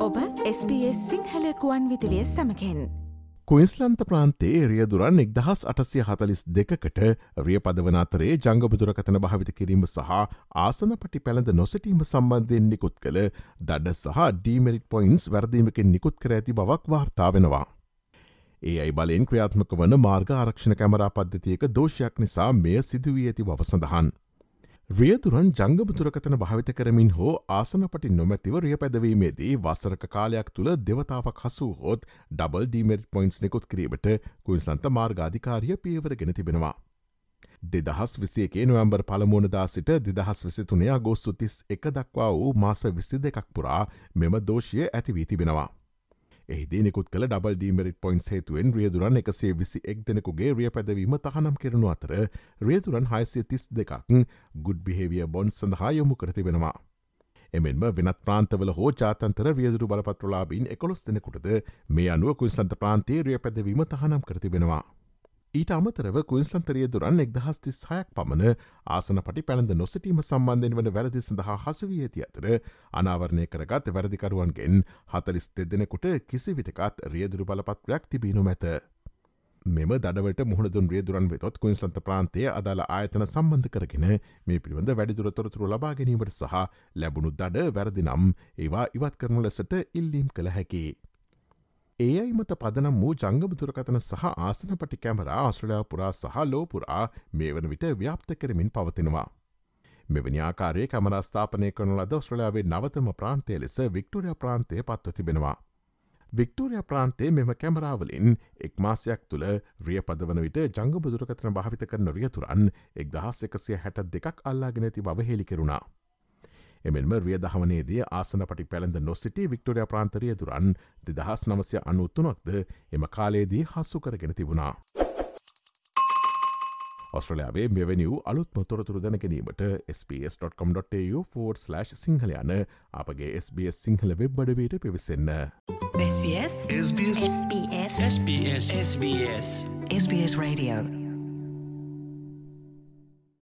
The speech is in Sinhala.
ඔබ SBS සිංහලකුවන් විදිලිය සමකෙන් කුයින්ස්ලන්ත ප්‍රාන්තේ රියදුරන් එක්දහස් අටසිය හතලිස් දෙකට රිය පදවන අතරේ ජංගබදුරකතන භාවිත කිරීම සහ ආසන පටි පැළඳ නොසටීම සම්බන්ධයෙන් නිකුත් කළ දඩ සහ ඩීමරිට් පොයින්ස් වැරදීමකින් නිකුත් කර ඇති බවක් වාර්තා වෙනවා. ඒ අයි බලෙන් ක්‍රියාත්මක වන මාර්ග ආරක්ෂණ කැමරා පද්ධතියක දෝෂයක් නිසා මෙය සිදුවී ඇති බව සඳහන්. රියදුරන් ජංගපතුරකතන භාවිත කරමින් හෝ ආසනපටි නොමැතිව රිය පැදවීමේදී වසරක කාලයක් තුළ දෙවතාවක් හසු හෝත් ඩබල් ඩීමරි් පොයින්ස් නිකුත් කිරීමට කුයින්සන්ත මාර්ගාධිකාරිය පියවර ගෙන තිබෙනවා. දෙදහස් විසේකේ නොවම්බර් පළමුුණදා සිට දෙදහස් විසිතුනයා ගෝස්සුතිස් එක දක්වා වූ මාස විසි දෙකක් පුරා මෙම දෝෂය ඇතිවී තිබෙනවා. එහිදී නිකුත් කළ ඩබල් ඩීමරිට් පොයින්ස් හේතුවෙන් රියදුරන් එකසේ විසි එක් දෙනෙකුගේ රිය පැදවීම තහනම් කරනු අතර රියදුරන් හයිසිය තිස් දෙකක් ගුඩ් බිහේවිය බොන්් සඳහා යොමු කරතිබෙනවා. එමෙන්ම වෙනත් ප්‍රාන්තවල හෝ ජාතන්තර වියදුරු බලපත්‍රලාබීන් එකොළොස් දෙනෙකුටද මේ අනුව කුයිස්ලන්ත ප්‍රාන්තේ රිය පැදවීම තහනම් කරතිබෙනවා. ඊට අමතරව කුයින්ස්ලන්තරිය දුරන් එක්දහස් තිස් හයක් පමණ ආසන පටි පැළඳ නොසිටීම සම්බන්ධෙන් වන වැරදි සඳහා හසුවිය ඇති අතර අනාවරණය කරගත් වැරදිකරුවන්ගෙන් හතලිස් දෙදෙනෙකුට කිසි විටකත් රියදුරු බලපත්‍රයක් තිබීනු මැත. මෙම දඩවට මුහුණදුන් රියදුරන් වෙතොත් කුයින්ස්ලන්ත ප්‍රාන්තය අදාළ ආයතන සම්බන්ධ කරගෙන මේ පිළිබඳ වැඩිදුර තොරතුරු ලබා ගැනීමට සහ ලැබුණු දඩ වැරදි නම් ඒවා ඉවත් කරනු ලෙසට ඉල්ලීම් කළ හැකි. ඒ අයි මත පදනම් වූ ජංගබතුරකතන සහ ආසන පටි කැමරා ආස්ට්‍රලයා පුරා සහ ලෝපුරා මේ වන විට ව්‍යාප්ත කරමින් පවතිනවා. මෙවැනි ආකාරයේ කමරස්ථාපනය කරනු ලද ඔස්ට්‍රලයාාවේ නවතම ප්‍රාන්තය ලෙස වික්ටෝරිය ප්‍රාන්තය පත්ව තිබෙනවා. වික්ටෝරිය ප්‍රාන්තේ මෙම කැමරාවලින් එක් මාසයක් තුළ රිය පදවන විට ජංගබදුරකතන භාවිත කරන රියතුරන් එක් දහස් එකසිය හැට දෙකක් අල්ලාගෙන ඇති බව හෙළි කරුණා. එමෙන්ම රිය දහවනේදී ආසන පටි පැළඳ නොසිටි වික්ටෝරිය ප්‍රාන්තරිය දුරන් දෙදහස් නවසය අනුත්තුනොක්ද එම කාලයේදී හස්සු කරගෙන තිබුණා. ඔස්ට්‍රලයාාවේ මෙවැනි වූ අලුත්ම තොරතුරු දැනගැනීමට ps.com.tu4/ සිංහල යන අපගේ SBS සිංහල වෙබ් බඩවයට පිවිසන්න. SBS SBS SBS SBS SBS Radio